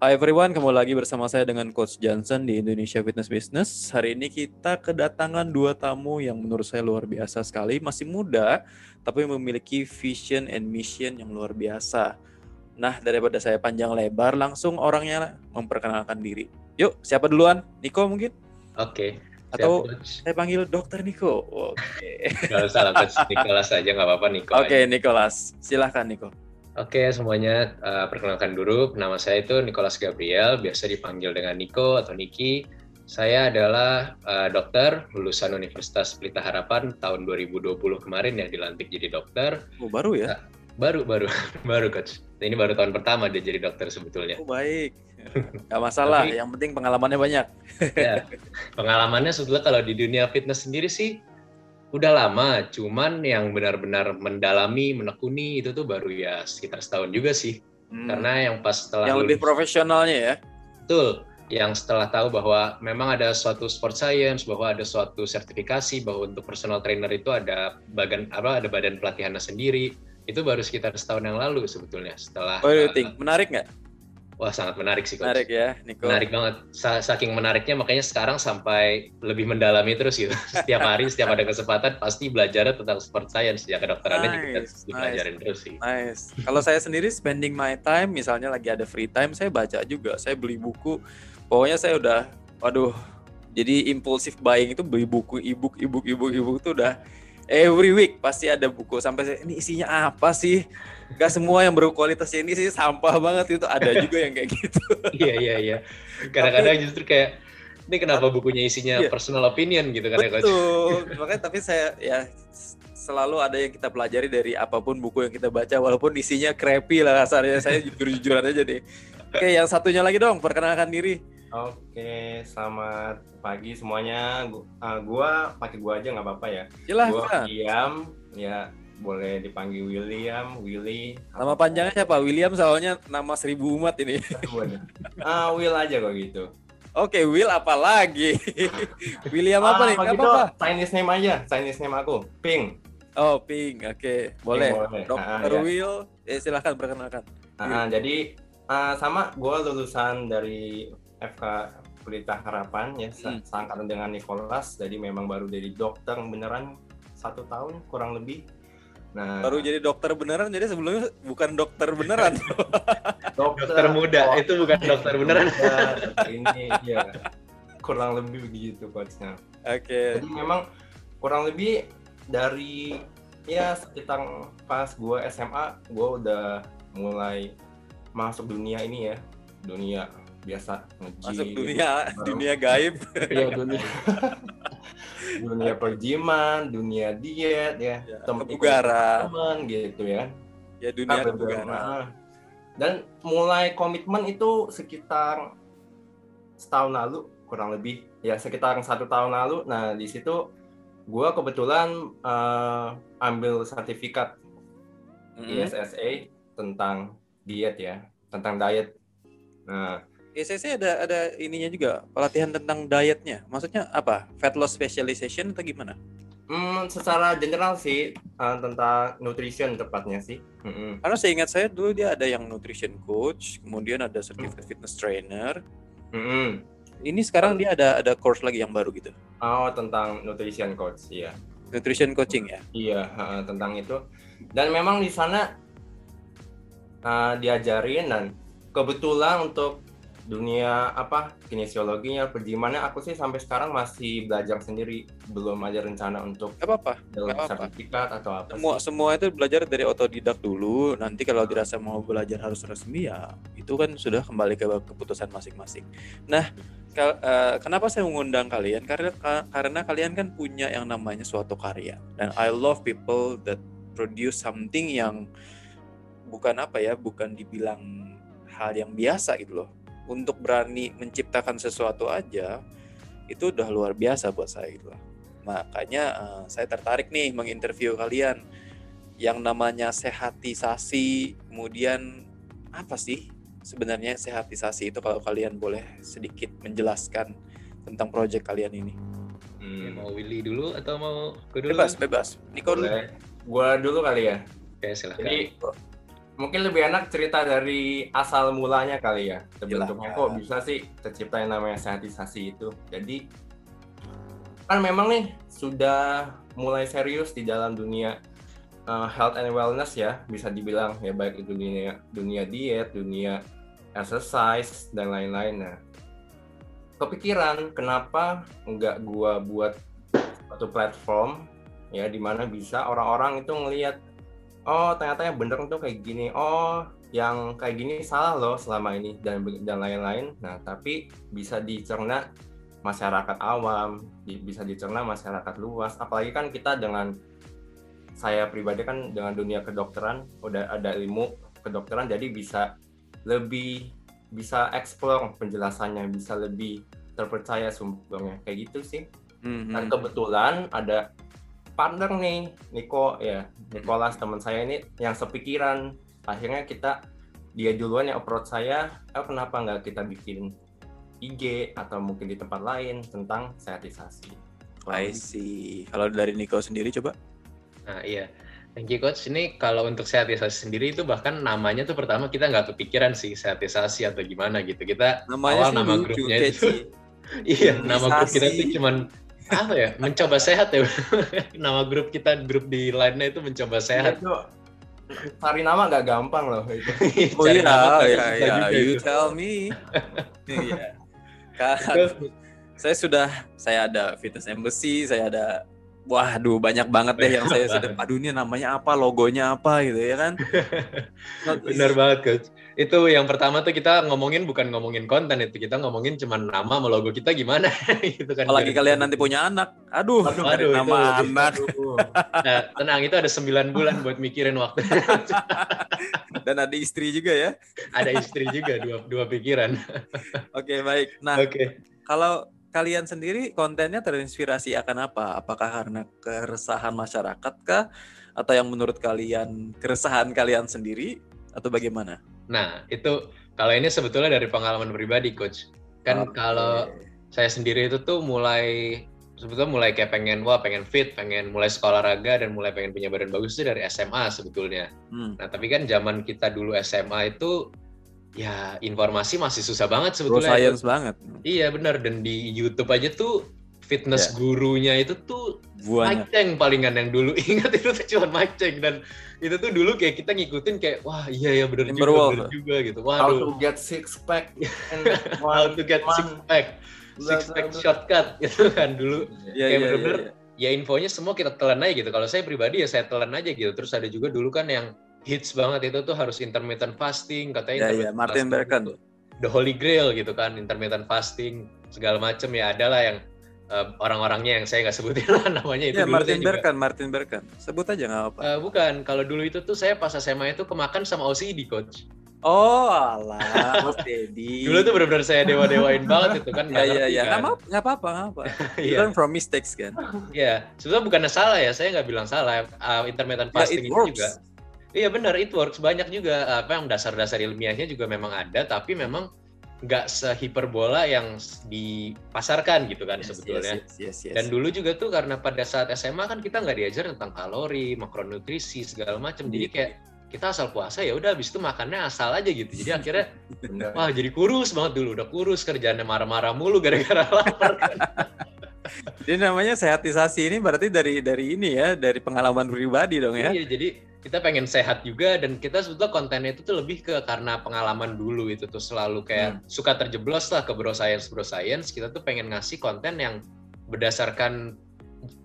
Hai everyone, kembali lagi bersama saya dengan Coach Johnson di Indonesia Fitness Business. Hari ini kita kedatangan dua tamu yang menurut saya luar biasa sekali, masih muda, tapi memiliki vision and mission yang luar biasa. Nah, daripada saya panjang lebar, langsung orangnya memperkenalkan diri. Yuk, siapa duluan? Niko mungkin? Oke. Atau saya panggil Dokter Niko. Oke. Gak usah lah, Coach. Nikolas aja nggak apa-apa, Niko. Oke, Nikolas. Silahkan, Niko. Oke semuanya, uh, perkenalkan dulu. Nama saya itu Nicholas Gabriel, biasa dipanggil dengan Niko atau Niki. Saya adalah uh, dokter lulusan Universitas Pelita Harapan tahun 2020 kemarin ya dilantik jadi dokter. Oh baru ya? Nah, baru baru baru coach. Ini baru tahun pertama dia jadi dokter sebetulnya. Oh baik. Gak masalah, Tapi, yang penting pengalamannya banyak. ya, pengalamannya sebetulnya kalau di dunia fitness sendiri sih udah lama, cuman yang benar-benar mendalami, menekuni itu tuh baru ya sekitar setahun juga sih. Hmm. Karena yang pas setelah yang lebih profesionalnya ya. Betul. Yang setelah tahu bahwa memang ada suatu sport science, bahwa ada suatu sertifikasi bahwa untuk personal trainer itu ada bagan apa ada badan pelatihannya sendiri. Itu baru sekitar setahun yang lalu sebetulnya setelah. Oh, uh, menarik nggak? Wah sangat menarik sih coach. Menarik ya, Niko. Menarik banget. Saking menariknya makanya sekarang sampai lebih mendalami terus gitu. Setiap hari, setiap ada kesempatan pasti belajar tentang sport science ya kedokterannya nice, juga kita dipelajarin nice. terus sih. Nice. Kalau saya sendiri spending my time, misalnya lagi ada free time, saya baca juga. Saya beli buku. Pokoknya saya udah, waduh. Jadi impulsif buying itu beli buku, ebook, ebook, ebook, ebook itu udah every week pasti ada buku sampai saya, ini isinya apa sih? Gak semua yang berkualitas ini sih sampah banget itu ada juga yang kayak gitu. iya iya iya. Kadang-kadang justru kayak ini kenapa bukunya isinya iya. personal opinion gitu kan ya Betul. Makanya tapi saya ya selalu ada yang kita pelajari dari apa pun buku yang kita baca walaupun isinya crappy lah kasarnya saya jujur-jujuran aja deh. Oke, yang satunya lagi dong, perkenalkan diri. Oke, selamat pagi semuanya. Uh, gua pakai gua aja nggak apa-apa ya. Silahkan. Gua William, ya boleh dipanggil William, Willy. Nama panjangnya siapa? William soalnya nama seribu umat ini. ah, Will aja kok gitu. Oke, Will apa lagi? William apa ah, nih? Gak apa-apa. Chinese name aja, Chinese name aku. Ping. Oh, Ping. Oke, boleh. boleh. Dokter ah, ya. Will, eh, silahkan perkenalkan. Ah, jadi uh, sama gue lulusan dari FK Pelita Harapan ya hmm. seangkatan dengan Nicholas jadi memang baru dari dokter beneran satu tahun kurang lebih nah. Baru jadi dokter beneran jadi sebelumnya bukan dokter beneran. Dokter, dokter muda oh, itu bukan dokter beneran. ini ya kurang lebih begitu coachnya. Oke. Okay. jadi memang kurang lebih dari ya sekitar pas gue SMA gue udah mulai masuk dunia ini ya. Dunia biasa nge masuk dunia baru. dunia gaib. Ya dunia dunia perjiman dunia diet ya, ya kebugaran teman gitu ya ya dunia kebugaran nah, dan mulai komitmen itu sekitar setahun lalu kurang lebih. Ya sekitar satu tahun lalu. Nah di situ gue kebetulan uh, ambil sertifikat mm -hmm. ISSA tentang diet ya, tentang diet. Nah, ISSC ada ada ininya juga pelatihan tentang dietnya. Maksudnya apa? Fat loss specialization atau gimana? Hmm, secara general sih uh, tentang nutrition tepatnya sih. Mm-hmm. Karena saya ingat saya dulu dia ada yang nutrition coach, kemudian ada certificate mm. fitness trainer. Mm-hmm. Ini sekarang dia ada ada course lagi yang baru gitu. Oh, tentang nutrition coach, iya. Nutrition coaching ya? Iya, uh, tentang itu. Dan memang di sana uh, diajarin dan kebetulan untuk dunia apa kinesiologinya perjimannya aku sih sampai sekarang masih belajar sendiri. Belum ada rencana untuk apa apa sertifikat atau apa semua sih. semua itu belajar dari otodidak dulu. Nanti kalau dirasa mau belajar harus resmi ya itu kan sudah kembali ke keputusan masing-masing. Nah uh, kenapa saya mengundang kalian? Karena karena kalian kan punya yang namanya suatu karya. Dan I love people that produce something yang bukan apa ya, bukan dibilang hal yang biasa gitu loh. Untuk berani menciptakan sesuatu aja itu udah luar biasa buat saya gitu loh. Makanya uh, saya tertarik nih menginterview kalian yang namanya sehatisasi, kemudian apa sih sebenarnya sehatisasi itu kalau kalian boleh sedikit menjelaskan tentang proyek kalian ini. Hmm. Mau Willy dulu atau mau gue dulu? Bebas, bebas. Niko dulu. Gua dulu kali ya. Oke, silakan. Jadi mungkin lebih enak cerita dari asal mulanya kali ya. Terbentuknya kok bisa sih tercipta yang namanya sehatisasi itu. Jadi kan memang nih sudah mulai serius di dalam dunia uh, health and wellness ya, bisa dibilang ya baik itu dunia dunia diet, dunia exercise dan lain-lain. Nah, kepikiran kenapa nggak gua buat suatu platform ya di mana bisa orang-orang itu ngelihat oh ternyata yang bener tuh kayak gini. Oh yang kayak gini salah loh selama ini dan dan lain-lain. Nah tapi bisa dicerna masyarakat awam di- bisa dicerna masyarakat luas. Apalagi kan kita dengan saya pribadi kan dengan dunia kedokteran udah ada ilmu kedokteran jadi bisa lebih bisa explore penjelasannya bisa lebih terpercaya sumbernya. Kayak gitu sih. Mhm. dan kebetulan ada partner nih Niko ya Nicholas teman saya ini yang sepikiran akhirnya kita dia duluan yang approach saya oh, kenapa nggak kita bikin IG atau mungkin di tempat lain tentang sehatisasi I see. Kalau dari Nico sendiri coba. Nah iya, thank you coach. Ini kalau untuk sehatisasi sendiri itu bahkan namanya tuh pertama kita nggak kepikiran sih sehatisasi atau gimana gitu. Kita Namanya awal sih nama lucu, grupnya itu iya nama grup kita tuh cuman apa ya mencoba sehat ya nama grup kita grup di lainnya itu mencoba sehat itu cari nama nggak gampang loh itu Oh iya, nama tuh iya, iya. You itu. tell me. Iya. Kan saya sudah saya ada fitness embassy, saya ada Waduh, banyak banget deh yang saya sudah aduh ini namanya apa, logonya apa gitu ya kan. Benar banget coach. Itu yang pertama tuh kita ngomongin bukan ngomongin konten itu, kita ngomongin cuman nama sama logo kita gimana gitu kan. Apalagi kalian nanti punya anak. Aduh, Aduh, aduh, nama itu- anak Nah, tenang itu ada 9 bulan buat mikirin waktu. dan ada istri juga ya. ada istri juga dua dua pikiran. Oke, baik. Nah, Oke. kalau kalian sendiri kontennya terinspirasi akan apa? Apakah karena keresahan masyarakat kah atau yang menurut kalian keresahan kalian sendiri atau bagaimana? Nah, itu kalau ini sebetulnya dari pengalaman pribadi coach. Kan Oke. kalau saya sendiri itu tuh mulai sebetulnya mulai kayak pengen wah pengen fit, pengen mulai sekolah olahraga dan mulai pengen punya badan bagus itu dari SMA sebetulnya. Hmm. Nah, tapi kan zaman kita dulu SMA itu ya informasi masih susah banget Bro sebetulnya. science banget. Iya benar dan di YouTube aja tuh fitness Ya. gurunya itu tuh Buahnya. Mike Cheng palingan yang dulu ingat itu tuh cuma Mike Cheng dan itu tuh dulu kayak kita ngikutin kayak wah iya ya bener juga bener juga gitu. how Waduh, to get six pack and how to get six pack, six pack shortcut gitu kan dulu. Iya, Kayak iya, bener-bener iya. Ya infonya semua kita telan aja gitu. Kalau saya pribadi ya saya telan aja gitu. Terus ada juga dulu kan yang hits banget itu tuh harus intermittent fasting katanya Ya, ya, intermittent Martin fasting Berkan. itu the holy grail gitu kan intermittent fasting segala macem ya adalah yang eh, orang-orangnya yang saya nggak sebutin lah namanya itu Iya, dulu Martin saya juga- Berkan, Martin Berkan. Sebut aja nggak apa. Eh, bukan, kalau dulu itu tuh saya pas SMA itu kemakan sama OCD coach. Oh, alah, Mas Dedi. Dulu tuh benar-benar saya dewa-dewain banget itu kan. Iya, iya, iya. Nggak apa- nggak apa-apa, nggak apa. You Iya, learn from mistakes kan. iya. Sebenarnya bukannya salah ya, saya nggak bilang salah. Uh, intermittent Ya, fasting it itu juga. Iya benar, it works. Banyak juga apa yang dasar-dasar ilmiahnya juga memang ada, tapi memang nggak sehiperbola yang dipasarkan gitu kan Yes, sebetulnya. Yes, yes, yes, Dan dulu juga tuh karena pada saat SMA kan kita nggak diajar tentang kalori, makronutrisi segala macam. Jadi Iya. kayak kita asal puasa ya udah habis itu makannya asal aja gitu. Jadi akhirnya wah jadi kurus banget dulu, udah kurus kerjaannya marah-marah mulu gara-gara lapar. Jadi namanya sehatisasi ini berarti dari dari ini ya, dari pengalaman pribadi dong ya. Iya, jadi kita pengen sehat juga dan kita sebetulnya kontennya itu tuh lebih ke karena pengalaman dulu itu tuh selalu kayak suka terjeblos lah ke bro science bro science. Kita tuh pengen ngasih konten yang berdasarkan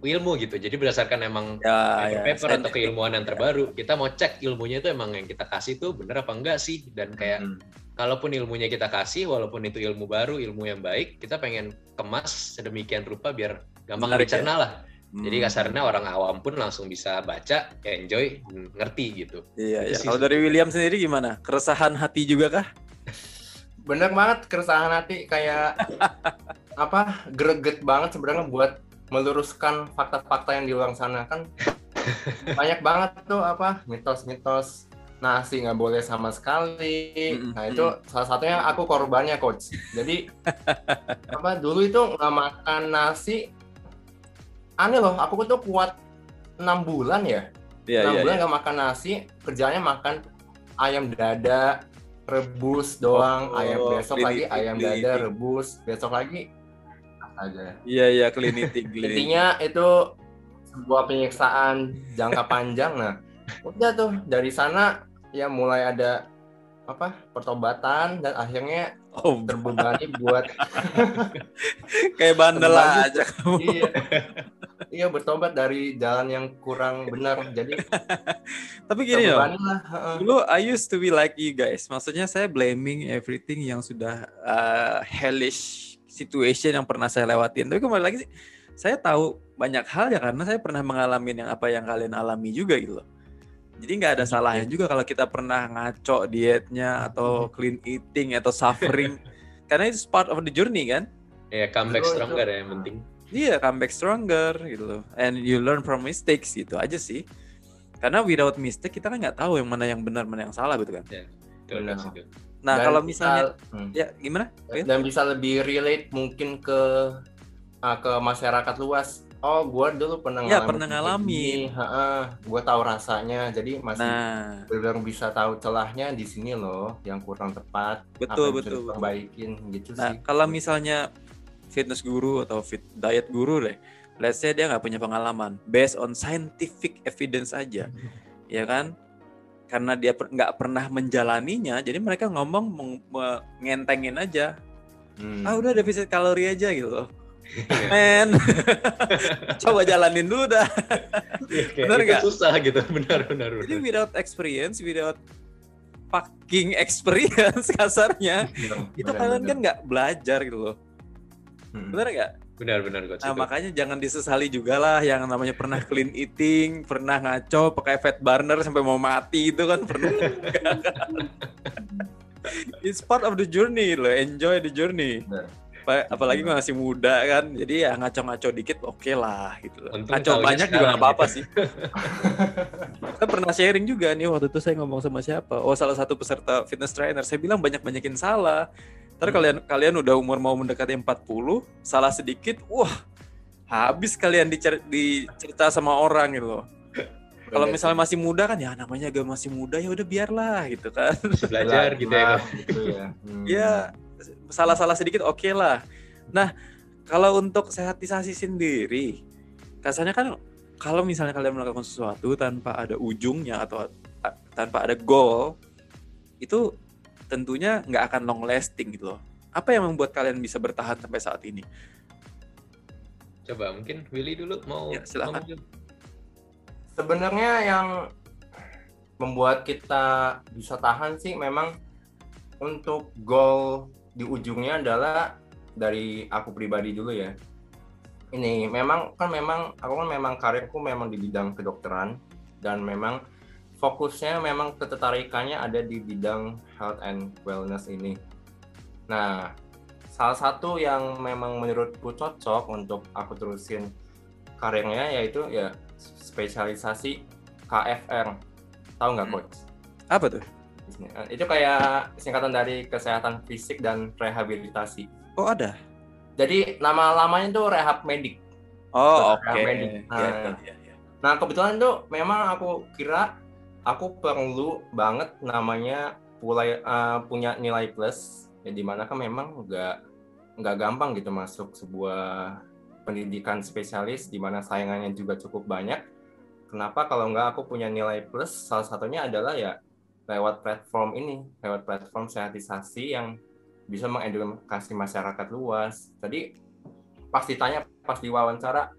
ilmu gitu. Jadi berdasarkan emang Ya, ya. paper atau scientific. keilmuan yang terbaru. Kita mau cek ilmunya itu emang yang kita kasih tuh bener apa enggak sih dan kayak Hmm. kalaupun ilmunya kita kasih walaupun itu ilmu baru, ilmu yang baik, kita pengen kemas sedemikian rupa biar gampang Menarik ya? dicerna lah. Jadi Hmm. kasarnya orang awam pun langsung bisa baca, enjoy, ngerti gitu. Iya, iya. sih Kalau dari William sendiri gimana? Keresahan hati juga kah? bener banget keresahan hati kayak apa greget banget sebenarnya buat meluruskan fakta-fakta yang di luar sana kan banyak banget tuh apa mitos-mitos nasi nggak boleh sama sekali nah itu salah satunya aku korbannya coach jadi apa dulu itu nggak makan nasi aneh loh aku tuh kuat enam bulan ya enam iya. bulan iya. nggak makan nasi kerjanya makan ayam dada rebus doang, Oh, ayam besok lagi ayam dada rebus, besok lagi aja. Iya iya eating. Intinya itu sebuah penyiksaan jangka panjang. Nah, udah tuh dari sana ya mulai ada apa pertobatan dan akhirnya Oh, terbebani buat kayak bandel aja kamu. iya iya bertobat dari jalan yang kurang benar. Jadi Tapi gini loh, lah. heeh. dulu I used to be like you guys. Maksudnya saya blaming everything yang sudah uh, hellish situation yang pernah saya lewatin. Tapi kembali lagi sih, saya tahu banyak hal ya karena saya pernah mengalami yang apa yang kalian alami juga gitu loh. Jadi nggak ada salahnya juga kalau kita pernah ngaco dietnya atau clean eating atau suffering. karena itu part of the journey kan. Ya comeback Betul, stronger itu. ya yang penting. Iya, comeback stronger gitu loh. And you learn from mistakes gitu aja sih. Karena without mistake kita kan nggak tahu yang mana yang benar mana yang salah gitu kan. Benar. Mas, itu. Nah, Dan kalau bisa- misalnya hmm. ya gimana? Dan bisa lebih relate mungkin ke ah, ke masyarakat luas. Oh, gua dulu pernah Ya, ngalamin pernah ngalamin. Heeh, gua tahu rasanya. Jadi masih Nah, benar bisa tahu celahnya di sini loh yang kurang tepat. betul apa yang bisa betul. betul. diperbaikin gitu Nah, sih. kalau misalnya fitness guru atau fit diet guru deh, let's say dia nggak punya pengalaman, based on scientific evidence aja, ya kan? Karena dia per- nggak pernah menjalaninya, jadi mereka ngomong meng- mengentengin aja. Hmm. Ah udah defisit kalori aja gitu loh. Men, coba jalanin dulu dah. Kayak Bener itu nggak? susah gitu, benar benar. Jadi benar. without experience, without fucking experience kasarnya, Bener, itu bener, kalian bener. kan nggak belajar gitu loh. Hmm. Bener nggak? Benar benar coach. Nah itu. makanya jangan disesali juga lah yang namanya pernah clean eating, pernah ngaco pakai fat burner sampai mau mati itu kan pernah. It's part of the journey loh, enjoy the journey. Bener. Pa- Apalagi masih muda kan, jadi ya ngaco-ngaco dikit oke lah gitu. loh. Untung Ngaco banyak juga nggak apa-apa sih. Kita pernah sharing juga nih waktu itu saya ngomong sama siapa? Oh salah satu peserta fitness trainer. Saya bilang banyak-banyakin salah. Ntar Hmm. kalian kalian udah umur mau mendekati 40, salah sedikit, wah habis kalian dicer dicerita sama orang gitu loh. Kalau Bener. misalnya masih muda kan ya namanya gak masih muda ya udah biarlah gitu kan. Belajar gitu ya. Gitu ya. Hmm. ya salah-salah sedikit oke lah. Nah, kalau untuk sehatisasi sendiri, kasarnya kan kalau misalnya kalian melakukan sesuatu tanpa ada ujungnya atau tanpa ada goal, itu tentunya nggak akan long lasting gitu loh. Apa yang membuat kalian bisa bertahan sampai saat ini? Coba mungkin Willy dulu mau Ya, silakan. Sebenarnya yang membuat kita bisa tahan sih memang untuk goal di ujungnya adalah dari aku pribadi dulu ya. Ini memang kan memang aku kan memang karirku memang di bidang kedokteran dan memang fokusnya memang ketertarikannya ada di bidang health and wellness ini. Nah, salah satu yang memang menurutku cocok untuk aku terusin karirnya yaitu ya spesialisasi KFR. Tahu nggak Hmm. coach? Apa tuh? Itu kayak singkatan dari kesehatan fisik dan rehabilitasi. Oh ada. Jadi nama lamanya itu rehab medik. Oh oke. medik. Iya, Nah. iya, iya. Nah kebetulan tuh memang aku kira aku perlu banget namanya pulai eh, punya nilai plus ya di mana kan memang nggak nggak gampang gitu masuk sebuah pendidikan spesialis di mana saingannya juga cukup banyak. Kenapa kalau nggak aku punya nilai plus salah satunya adalah ya lewat platform ini, lewat platform sehatisasi yang bisa mengedukasi masyarakat luas. Tadi pas ditanya, pas diwawancara,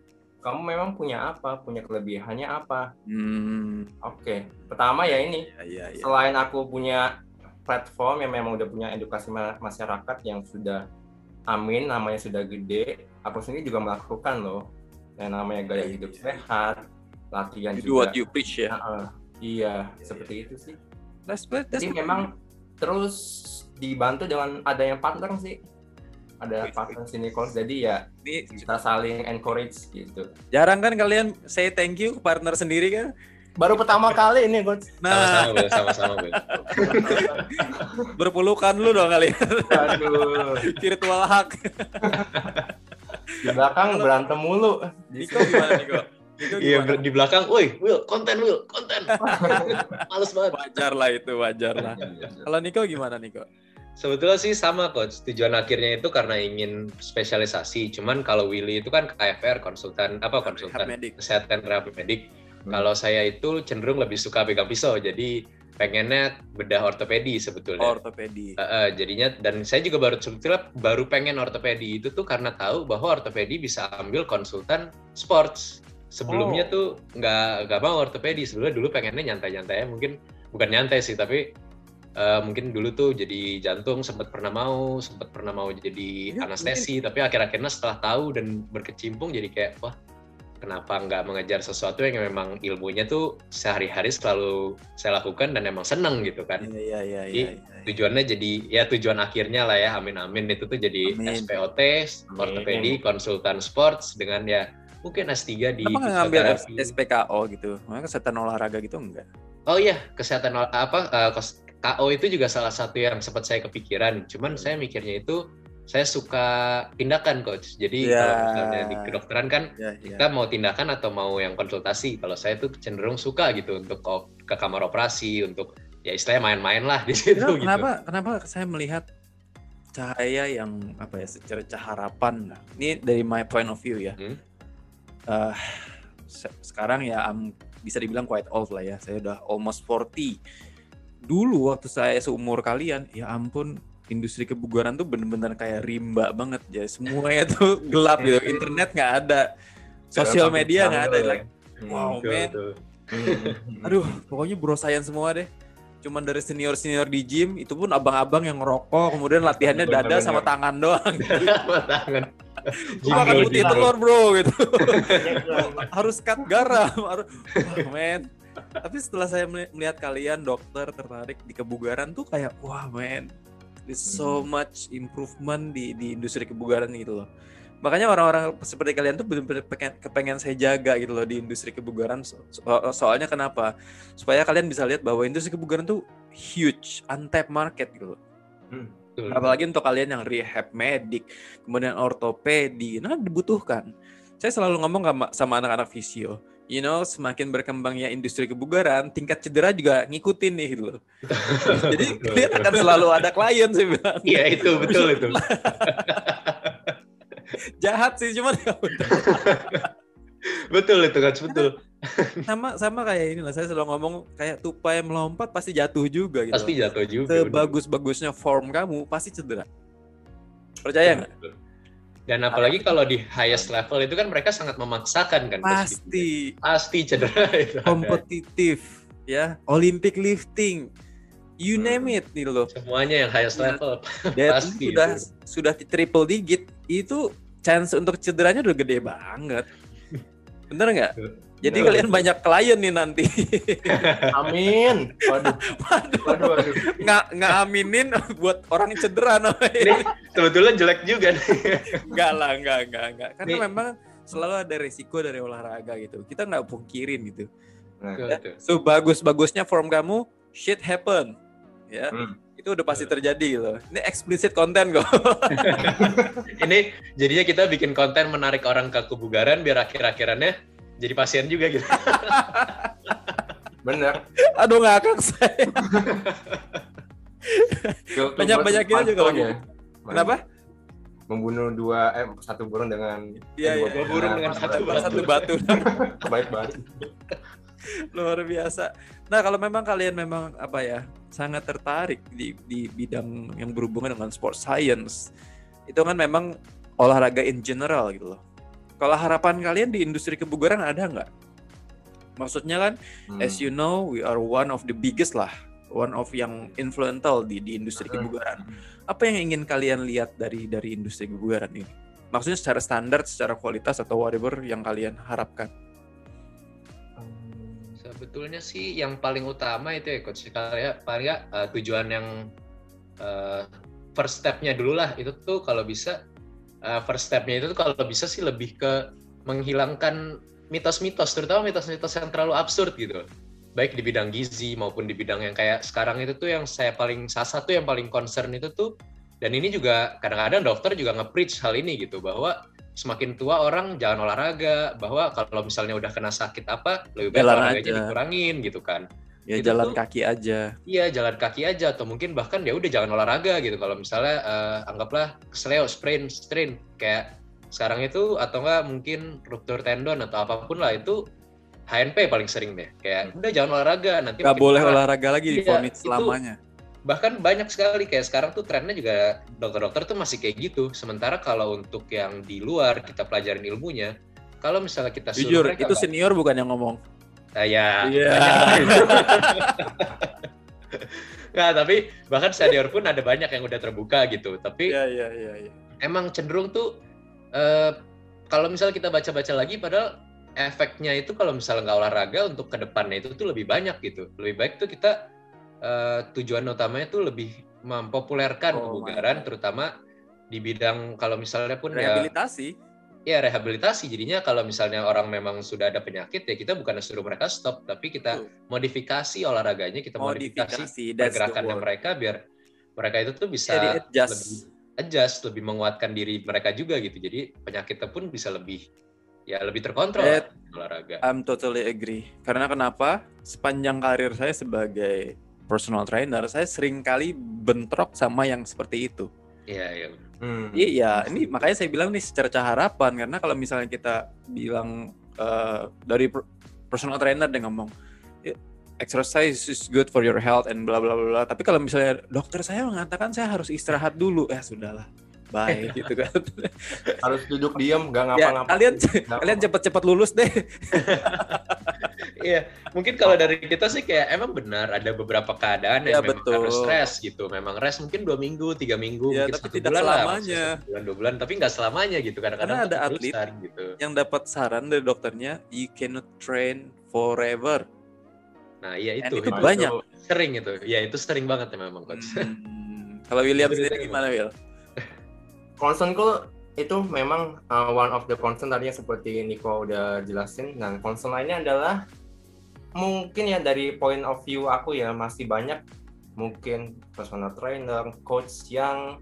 kamu memang punya apa, punya kelebihannya apa? Hmm, Oke, pertama ya ini, iya, iya, iya. selain aku punya platform yang memang udah punya edukasi ma- masyarakat yang sudah amin, namanya sudah gede, aku sendiri juga melakukan loh, yang namanya gaya Iya, hidup iya. sehat, latihan You do juga. what you preach ya. Heeh, iya, seperti itu sih. That's, that's Jadi memang terus dibantu dengan adanya partner sih, ada partner sini coach, jadi ya ini kita saling encourage gitu. jarang kan kalian say thank you ke partner sendiri kan? Baru pertama kali ini coach. Nah, Sama-sama, Bel. berpelukan lu dong kalian. Aduh, Virtual hug. di belakang berantem mulu. Niko gimana Niko? Iya di belakang, woi Will, konten Will, konten. Males banget. Wajar lah itu, wajar lah. Kalau Niko gimana Niko? Sebetulnya sih sama coach. Tujuan akhirnya itu karena ingin spesialisasi. Cuman kalau Willy itu kan KFR konsultan apa konsultan kesehatan rehab medik. Hmm. Kalau saya itu cenderung lebih suka pegang pisau. Jadi pengennya bedah ortopedi sebetulnya. Ortopedi. Uh, uh, jadinya dan saya juga baru sebetulnya baru pengen ortopedi itu tuh karena tahu bahwa ortopedi bisa ambil konsultan sports. Sebelumnya oh. tuh nggak nggak mau ortopedi. Sebelumnya dulu pengennya nyantai-nyantai mungkin bukan nyantai sih tapi uh, mungkin dulu tuh jadi jantung sempat pernah mau sempat pernah mau jadi ya, anestesi tapi akhir-akhirnya setelah tahu dan berkecimpung jadi kayak wah kenapa nggak mengejar sesuatu yang memang ilmunya tuh sehari-hari selalu saya lakukan dan emang seneng gitu kan iya, iya, iya, jadi iya, iya. tujuannya jadi ya tujuan akhirnya lah ya amin amin itu tuh jadi amin. SPOT ortopedi konsultan sports dengan ya mungkin S3 di Kenapa ngambil SPKO gitu? Makanya kesehatan olahraga gitu enggak? Oh iya, kesehatan apa uh, KO itu juga salah satu yang sempat saya kepikiran. Cuman hmm. saya mikirnya itu saya suka tindakan coach. Jadi yeah. kalau misalnya di kedokteran kan yeah, yeah. kita mau tindakan atau mau yang konsultasi. Kalau saya tuh cenderung suka gitu untuk ke kamar operasi untuk ya istilahnya main-main lah di situ. Kenapa, gitu. kenapa kenapa saya melihat cahaya yang apa ya secara harapan. Nah, ini dari my point of view ya. Hmm? Uh, se sekarang ya um, bisa dibilang quite old lah ya. Saya udah almost 40 dulu waktu saya seumur kalian ya ampun industri kebugaran tuh bener-bener kayak rimba banget. Ya semuanya tuh gelap gitu. Internet nggak ada. Sosial media nggak ada like wow man aduh pokoknya bro science semua deh. Cuman dari senior senior di gym itu pun abang-abang yang ngerokok kemudian latihannya dada sama tangan doang. sama tangan. Makan putih telur bro gitu. Harus cut garam. Harus oh, man tapi setelah saya melihat kalian dokter tertarik di kebugaran tuh kayak wah man there's so hmm. much improvement di di industri kebugaran gitu loh makanya orang-orang seperti kalian tuh benar-benar kepengen saya jaga gitu loh di industri kebugaran so, soalnya kenapa supaya kalian bisa lihat bahwa industri kebugaran tuh huge untapped market gitu loh hmm. Apalagi untuk kalian yang rehab medik, kemudian ortopedi, nah dibutuhkan. Saya selalu ngomong sama anak-anak fisio, you know semakin berkembangnya industri kebugaran tingkat cedera juga ngikutin nih gitu loh. Jadi kalian akan selalu ada klien sih bilang iya itu betul itu. Jahat sih cuman ya betul itu kan betul. sama sama kayak ini lah saya selalu ngomong kayak tupai melompat pasti jatuh juga gitu pasti jatuh juga sebagus bagusnya form kamu pasti cedera. Percaya nggak dan apalagi kalau di highest level itu kan mereka sangat memaksakan kan. Pasti. Pasti cedera itu. Kompetitif ya, Olympic lifting. You hmm. name it nih loh. Semuanya yang highest nah, level. Pasti sudah itu. sudah di triple digit itu chance untuk cederanya udah gede banget. Bener nggak? Jadi kalian banyak klien nih nanti. Amin. Waduh. Waduh. Waduh, waduh. Nggak, nggak aminin buat orang cedera namanya. sebetulnya jelek juga nih. Enggak lah, enggak, enggak, enggak. Karena nih. memang selalu ada resiko dari olahraga gitu. Kita nggak pungkirin gitu. Nah, ya, so bagus-bagusnya form kamu, shit happen. Ya. Hmm itu udah pasti terjadi loh. Ini explicit konten kok. ini jadinya kita bikin konten menarik orang ke kebugaran biar akhir-akhirannya jadi pasien juga gitu. Bener. Aduh ngakak saya. banyak banyak kita juga lagi. Kenapa? Membunuh dua eh satu burung dengan Iya, iya, dua burung dengan satu batu. Satu batu. Baik banget. Luar biasa. Nah, kalau memang kalian memang apa ya, sangat tertarik di di bidang yang berhubungan dengan sport science, itu kan memang olahraga in general gitu loh kalau harapan kalian di industri kebugaran ada nggak? Maksudnya kan, hmm. as you know, we are one of the biggest lah, one of yang influential di di industri hmm. kebugaran. Apa yang ingin kalian lihat dari dari industri kebugaran ini? Maksudnya secara standar, secara kualitas atau whatever yang kalian harapkan? Sebetulnya sih yang paling utama itu ya coach ya paling ya uh, tujuan yang uh, first stepnya dulu lah itu tuh kalau bisa uh, first stepnya itu kalau bisa sih lebih ke menghilangkan mitos-mitos, terutama mitos-mitos yang terlalu absurd gitu. Baik di bidang gizi maupun di bidang yang kayak sekarang itu tuh yang saya paling salah satu yang paling concern itu tuh dan ini juga kadang-kadang dokter juga nge-preach hal ini gitu bahwa semakin tua orang jangan olahraga bahwa kalau misalnya udah kena sakit apa lebih baik Jalan olahraganya aja. dikurangin gitu kan Ya Itu jalan tuh- kaki aja. iya jalan kaki aja atau mungkin bahkan ya udah jangan olahraga gitu. Kalau misalnya eh, anggaplah kesleo sprain strain kayak sekarang itu atau enggak mungkin ruptur tendon atau apa pun lah itu HNP paling sering deh. Kayak udah jangan olahraga nanti Gak makin boleh olahraga lagi di Iya, vonis itu- selamanya. bahkan banyak sekali. Kayak sekarang tuh trennya juga dokter-dokter tuh masih kayak gitu. Sementara kalau untuk yang di luar kita pelajarin ilmunya kalau misalnya kita suruh Jujur, mereka itu senior bukan yang ngomong. Ah, ya Iya. Nggak, tapi bahkan senior pun ada banyak yang udah terbuka gitu tapi Iya, iya, iya. iya. emang cenderung tuh eh, kalau misalnya kita baca-baca lagi padahal efeknya itu kalau misalnya nggak olahraga untuk ke depannya itu tuh lebih banyak gitu lebih baik tuh kita eh, tujuan utamanya tuh lebih mempopulerkan Oh, kebugaran terutama di bidang kalau misalnya pun ya Rehabilitasi. ya rehabilitasi jadinya kalau misalnya orang memang sudah ada penyakit ya kita bukan suruh mereka stop tapi kita modifikasi olahraganya kita modifikasi Modifikasi. Pergerakannya word. mereka biar mereka itu tuh bisa Jadi adjust. lebih adjust, lebih menguatkan diri mereka juga gitu. Jadi penyakitnya pun bisa lebih ya lebih terkontrol lah olahraga. I'm totally agree. Karena kenapa? Sepanjang karir saya sebagai personal trainer, saya sering kali bentrok sama yang seperti itu. Iya, iya. Hmm. Iya, ini makanya saya bilang nih secerca harapan karena kalau misalnya kita bilang eh, dari per- personal trainer dia ngomong "Ya, exercise is good for your health and bla bla bla bla. Tapi kalau misalnya dokter saya mengatakan saya harus istirahat dulu, ya sudahlah. Baik gitu kan. Harus duduk diam, nggak ya, ngapa-ngapain. kalian Nggak kalian apa. cepet-cepet lulus deh. Iya, mungkin kalau dari kita sih kayak emang benar ada beberapa keadaan Iya, yang memang betul. harus stres gitu. Memang rest mungkin dua minggu, tiga minggu, Iya, mungkin tapi satu tidak bulan lah, selamanya. bulan dua bulan, tapi nggak selamanya gitu. Kadang-kadang Karena ada atlet gitu. Yang dapat saran dari dokternya, you cannot train forever. Nah, iya itu, itu itu banyak. sering itu. Ya itu sering banget ya memang coach. Hmm, Kalau William Itu sendiri gimana? gimana, Will? concernku itu memang uh, one of the concern tadinya seperti Nico udah jelasin. Dan concern lainnya adalah mungkin ya dari point of view aku ya masih banyak mungkin personal trainer, coach yang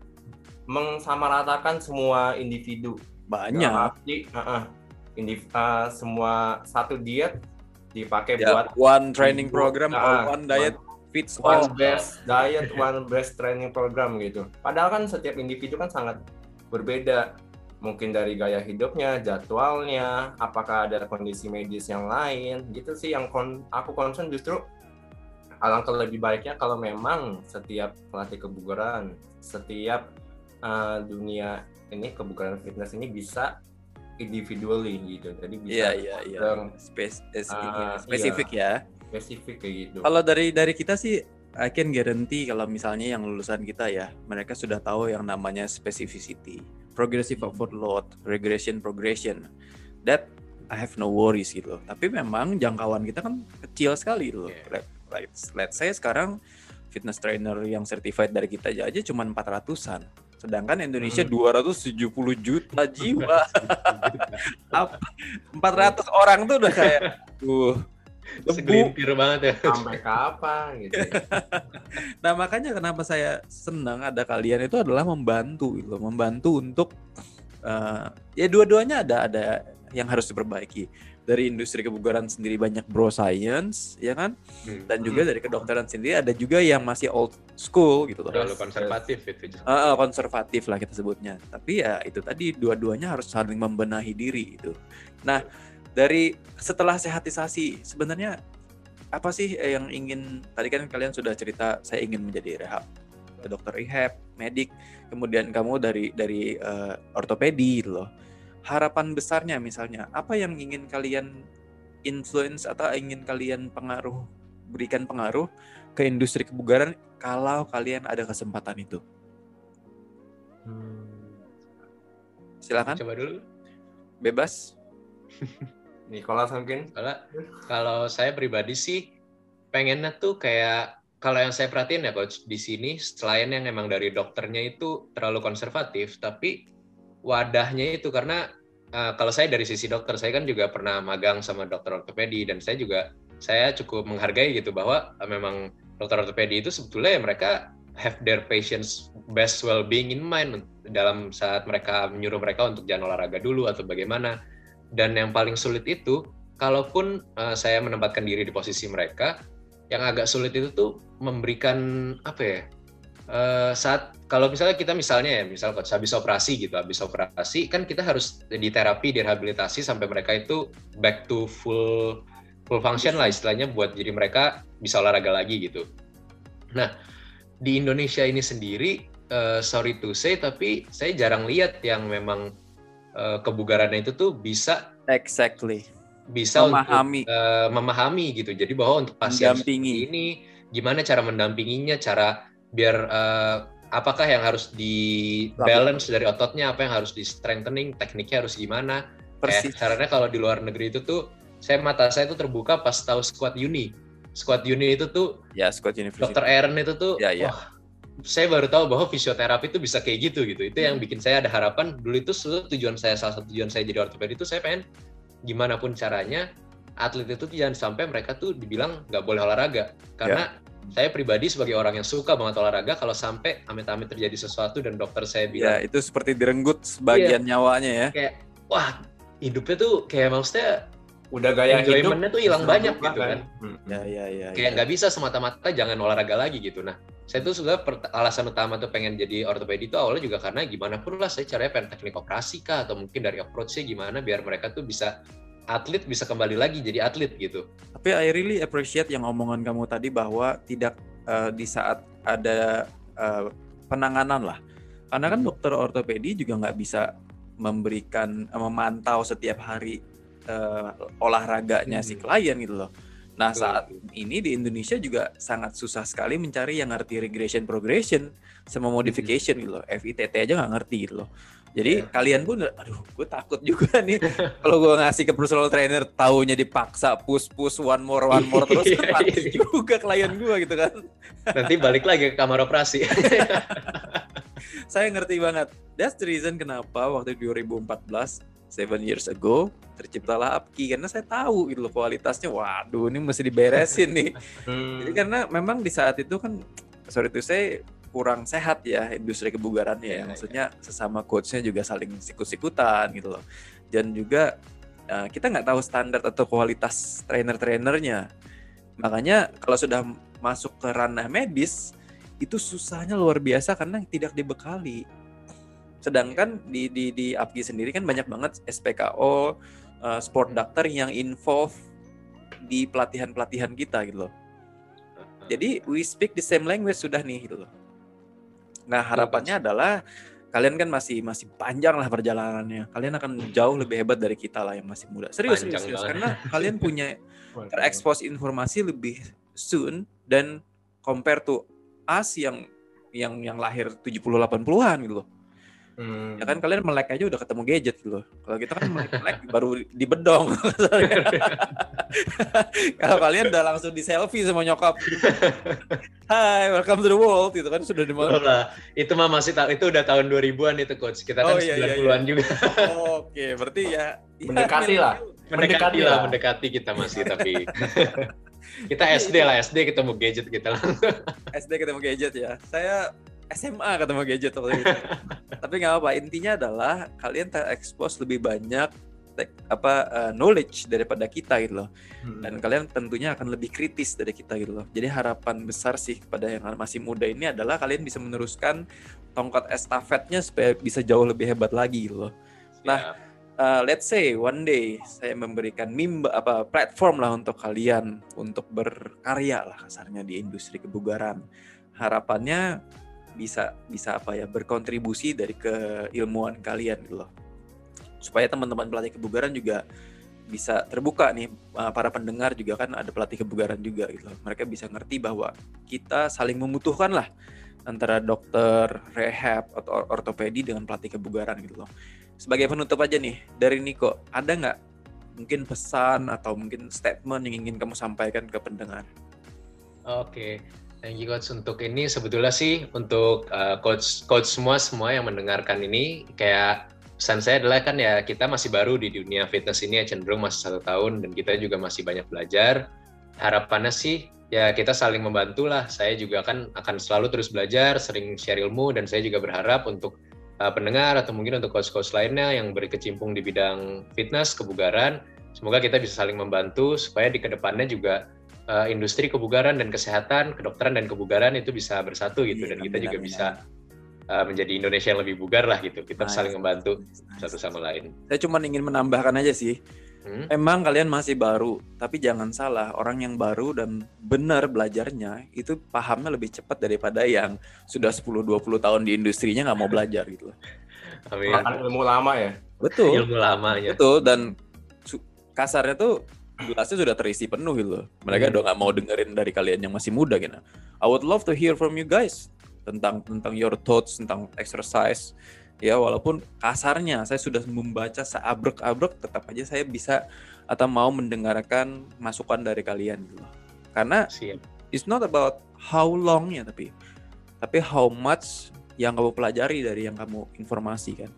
mensamaratakan semua individu. Banyak. arti, uh-uh, indiv- uh, semua satu diet dipakai Ya, buat one training Nah, program or one diet fits all. one best diet, one best training program gitu. Padahal kan setiap individu kan sangat berbeda. Mungkin dari gaya hidupnya, jadwalnya, apakah ada kondisi medis yang lain, gitu sih yang kon- aku concern justru alangkah lebih baiknya kalau memang setiap pelatih kebugaran, setiap uh, dunia ini kebugaran fitness ini bisa individually gitu. Jadi bisa Iya, iya, iya. dan, Spes- es- Ah, spesifik ya. spesifik kayak gitu. Kalau dari dari kita sih I can guarantee kalau misalnya yang lulusan kita ya, mereka sudah tahu yang namanya specificity, progressive overload, regression progression. That I have no worries gitu. loh. Tapi memang jangkauan kita kan kecil sekali loh. Yeah. Let- Let's, let's say sekarang fitness trainer yang certified dari kita aja, aja cuma 400-an. Sedangkan Indonesia Hmm. 270 juta jiwa. Apa? 400 orang tuh udah kayak. Segelintir banget ya. Sampai kapan gitu. ya. Nah makanya kenapa saya senang ada kalian itu adalah membantu gitu, loh, membantu untuk eh, ya dua-duanya ada ada yang harus diperbaiki dari industri kebugaran sendiri banyak bro science ya kan Hmm. dan juga dari kedokteran sendiri ada juga yang masih old school gitu loh Terlalu konservatif itu. Konservatif lah kita sebutnya tapi ya itu tadi dua-duanya harus saling membenahi diri itu nah dari setelah sehatisasi sebenarnya apa sih eh, yang ingin tadi kan kalian sudah cerita saya ingin menjadi rehab dokter rehab medik kemudian kamu dari dari eh, ortopedi gitu loh harapan besarnya misalnya apa yang ingin kalian influence atau ingin kalian pengaruh berikan pengaruh ke industri kebugaran kalau kalian ada kesempatan itu Hmm. silakan Coba dulu. bebas Nicholas mungkin Kalau kalau saya pribadi sih pengennya tuh kayak kalau yang saya perhatiin ya coach di sini selain yang emang dari dokternya itu terlalu konservatif, tapi wadahnya itu karena eh, kalau saya dari sisi dokter saya kan juga pernah magang sama dokter ortopedi dan saya juga saya cukup menghargai gitu bahwa eh, memang dokter ortopedi itu sebetulnya ya mereka have their patients best well being in mind dalam saat mereka menyuruh mereka untuk jangan olahraga dulu atau bagaimana. Dan yang paling sulit itu, kalaupun uh, saya menempatkan diri di posisi mereka, yang agak sulit itu tuh memberikan apa ya? Uh, saat kalau misalnya kita misalnya ya, misal habis operasi gitu, habis operasi kan kita harus di terapi, direhabilitasi sampai mereka itu back to full full function lah istilahnya buat jadi mereka bisa olahraga lagi gitu. Nah, di Indonesia ini sendiri, uh, sorry to say, tapi saya jarang lihat yang memang uh, kebugarannya itu tuh bisa exactly bisa memahami untuk, uh, memahami gitu. Jadi bahwa untuk pasien ini gimana cara mendampinginya, cara biar uh, apakah yang harus di balance dari ototnya, apa yang harus di strengthening, tekniknya harus gimana. Persis. Kayak caranya kalau di luar negeri itu tuh saya mata saya tuh terbuka pas tahu squad uni. Squad uni itu tuh ya squad university. Dokter Aaron itu tuh ya, ya. wah saya baru tahu bahwa fisioterapi itu bisa kayak gitu gitu. Itu yang hmm. bikin saya ada harapan. Dulu itu tujuan saya salah satu tujuan saya jadi ortopedi itu saya pengen gimana pun caranya atlet itu jangan sampai mereka tuh dibilang nggak boleh olahraga karena ya. saya pribadi sebagai orang yang suka banget olahraga kalau sampai amit-amit terjadi sesuatu dan dokter saya bilang ya itu seperti direnggut sebagian ya, nyawanya ya kayak wah hidupnya tuh kayak maksudnya udah gaya enjoymentnya tuh hilang banyak gitu kan. Hmm. Ya ya ya. Kayak nggak ya. bisa semata-mata jangan olahraga lagi gitu. Nah, saya tuh sudah alasan utama tuh pengen jadi ortopedi itu awalnya juga karena gimana pun lah saya caranya pengen teknik operasi kah atau mungkin dari approach-nya gimana biar mereka tuh bisa atlet bisa kembali lagi jadi atlet gitu. Tapi I really appreciate yang omongan kamu tadi bahwa tidak uh, di saat ada uh, penanganan lah. Karena kan dokter ortopedi juga nggak bisa memberikan memantau setiap hari uh, olahraganya hmm. si klien gitu loh. Nah saat ini di Indonesia juga sangat susah sekali mencari yang ngerti regression progression sama modification gitu loh. FITT aja nggak ngerti gitu loh. Jadi yeah. kalian pun, aduh, gue takut juga nih kalau gue ngasih ke personal trainer, taunya dipaksa push push one more one more terus kan mati juga klien gue gitu kan. Nanti balik lagi ke kamar operasi. Saya ngerti banget. That's the reason kenapa waktu 2014 seven years ago terciptalah Apki. Karena saya tahu gitu loh kualitasnya. Waduh ini mesti diberesin nih. Jadi karena memang di saat itu kan sorry itu saya kurang sehat ya industri kebugarannya ya, ya maksudnya ya. sesama coachnya juga saling sikut-sikutan gitu loh. Dan juga uh, kita nggak tahu standar atau kualitas trainer-trainernya. Makanya kalau sudah masuk ke ranah medis itu susahnya luar biasa karena tidak dibekali Sedangkan di di di APGI sendiri kan banyak banget SPKO uh, eh, sport doctor yang involve di pelatihan-pelatihan kita gitu loh. Jadi we speak the same language sudah nih gitu loh. Nah, harapannya adalah kalian kan masih masih panjang lah perjalanannya. Kalian akan jauh lebih hebat dari kita lah yang masih muda. Serius serius, serius. karena kalian punya terekspos informasi lebih soon dan compare to us yang yang yang lahir 70 80-an gitu loh. Hmm. Ya kan kalian melek aja udah ketemu gadget loh. Kalau kita kan melek, melek baru di bedong. Kalau kalian udah langsung di selfie sama nyokap. Hai, welcome to the world gitu kan sudah di mana? Itu mah masih itu udah tahun 2000-an itu coach. Kita kan oh, iya, 90-an iya, iya. juga. Oke, berarti ya, ya mendekati lah. Mendekati, mendekati lah, mendekati kita masih tapi kita SD lah, SD ketemu gadget kita langsung. SD ketemu gadget ya. Saya SMA ketemu gadget waktu itu. Tapi nggak apa, intinya adalah kalian terekspos lebih banyak te apa uh, knowledge daripada kita gitu loh. Hmm. Dan kalian tentunya akan lebih kritis dari kita gitu loh. Jadi harapan besar sih kepada yang masih muda ini adalah kalian bisa meneruskan tongkat estafetnya supaya bisa jauh lebih hebat lagi gitu loh. Nah, uh, let's say one day saya memberikan mimba apa platform lah untuk kalian untuk berkarya lah kasarnya di industri kebugaran. Harapannya bisa bisa apa ya berkontribusi dari keilmuan kalian gitu loh supaya teman-teman pelatih kebugaran juga bisa terbuka nih eh, para pendengar juga kan ada pelatih kebugaran juga gitu loh. mereka bisa ngerti bahwa kita saling membutuhkan lah antara dokter rehab atau ortopedi dengan pelatih kebugaran gitu loh sebagai penutup aja nih dari Niko ada nggak mungkin pesan atau mungkin statement yang ingin kamu sampaikan ke pendengar? Oke, Thank you coach untuk ini sebetulnya sih untuk uh, coach coach semua semua yang mendengarkan ini kayak pesan saya adalah kan ya kita masih baru di dunia fitness ini ya cenderung masih satu tahun dan kita juga masih banyak belajar. Harapannya sih ya kita saling membantu lah. Saya juga kan akan selalu terus belajar, sering share ilmu dan saya juga berharap untuk uh, pendengar atau mungkin untuk coach-coach lainnya yang berkecimpung di bidang fitness, kebugaran, semoga kita bisa saling membantu supaya di ke depannya juga uh, industri kebugaran dan kesehatan, kedokteran dan kebugaran itu bisa bersatu gitu iya, dan kita juga bisa uh, menjadi Indonesia yang lebih bugar lah gitu. Kita nice. saling membantu nice. satu sama lain. Saya cuma ingin menambahkan aja sih. Hmm? Emang kalian masih baru, tapi jangan salah, orang yang baru dan benar belajarnya itu pahamnya lebih cepat daripada yang sudah 10-20 tahun di industrinya nggak mau belajar gitu Amin. Makan ilmu lama ya? Betul. Ilmu lamanya. Betul, dan kasarnya tuh gelasnya sudah terisi penuh gitu Mereka hmm. udah nggak mau dengerin dari kalian yang masih muda gitu. I would love to hear from you guys tentang tentang your thoughts tentang exercise ya walaupun kasarnya saya sudah membaca seabrek-abrek tetap aja saya bisa atau mau mendengarkan masukan dari kalian gitu karena Siap. it's not about how long ya tapi tapi how much yang kamu pelajari dari yang kamu informasi kan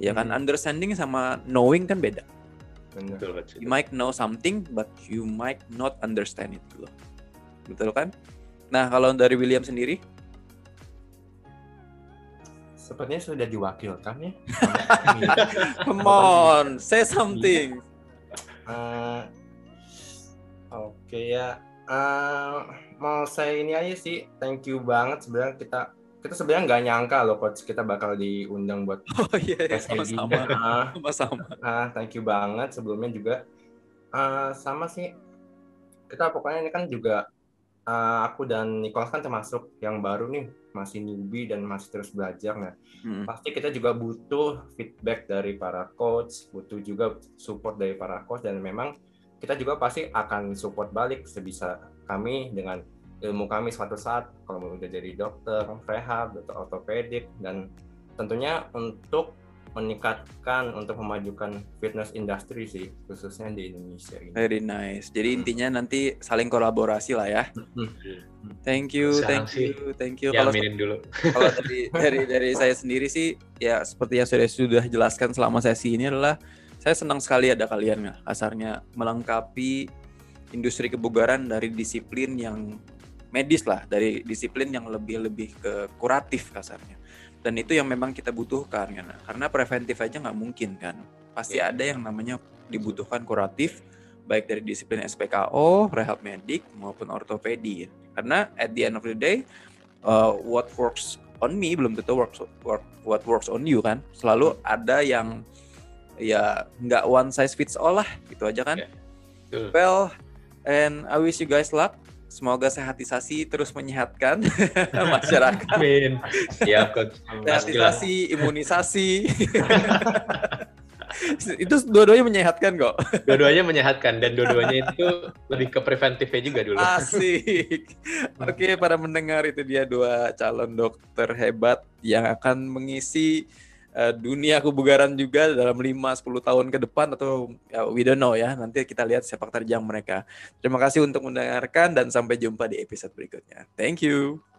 ya kan hmm. understanding sama knowing kan beda Betul. you might know something but you might not understand it gitu betul kan nah kalau dari William sendiri Sepertinya sudah diwakilkan ya. Come on, say something. Uh, Oke okay, ya. Uh, mau saya ini aja sih. Thank you banget sebenarnya kita kita sebenarnya nggak nyangka loh coach kita bakal diundang buat oh iya, iya. Sama-sama. Uh, sama-sama. Uh, thank you banget. Sebelumnya juga uh, sama sih. Kita pokoknya ini kan juga uh, aku dan Nicholas kan termasuk yang baru nih masih newbie dan masih terus belajar. Nah hmm. pasti kita juga butuh feedback dari para coach butuh juga support dari para coach dan memang kita juga pasti akan support balik sebisa kami dengan ilmu kami suatu saat kalau udah jadi dokter, rehab, atau ortopedik dan tentunya untuk meningkatkan untuk memajukan fitness industry sih khususnya di Indonesia ini. Very nice. Jadi intinya nanti saling kolaborasi lah ya. Thank you, thank you, thank you. Ya, kalau dulu. Kalau dari dari dari saya sendiri sih ya seperti yang sudah sudah jelaskan selama sesi ini adalah saya senang sekali ada kalian ya kasarnya melengkapi industri kebugaran dari disiplin yang medis lah dari disiplin yang lebih lebih ke kuratif kasarnya. Dan itu yang memang kita butuhkan kan. Karena preventif aja nggak mungkin kan. Pasti yeah. ada yang namanya dibutuhkan kuratif baik dari disiplin SPKO, rehab medik maupun ortopedi. Karena at the end of the day uh, what works on me belum tentu works work, what works on you kan. Selalu ada yang ya nggak one size fits all lah gitu aja kan. Yeah. well and I wish you guys luck Semoga sehatisasi terus menyehatkan masyarakat. Amin. Siap, Coach. Sehatisasi, imunisasi. itu dua-duanya menyehatkan kok. Dua-duanya menyehatkan dan dua-duanya itu lebih ke preventifnya juga dulu. Asik. Oke, para mendengar itu dia dua calon dokter hebat yang akan mengisi uh, dunia kebugaran juga dalam 5-10 tahun ke depan atau ya, we don't know ya. Nanti kita lihat sepak terjang mereka. Terima kasih untuk mendengarkan dan sampai jumpa di episode berikutnya. Thank you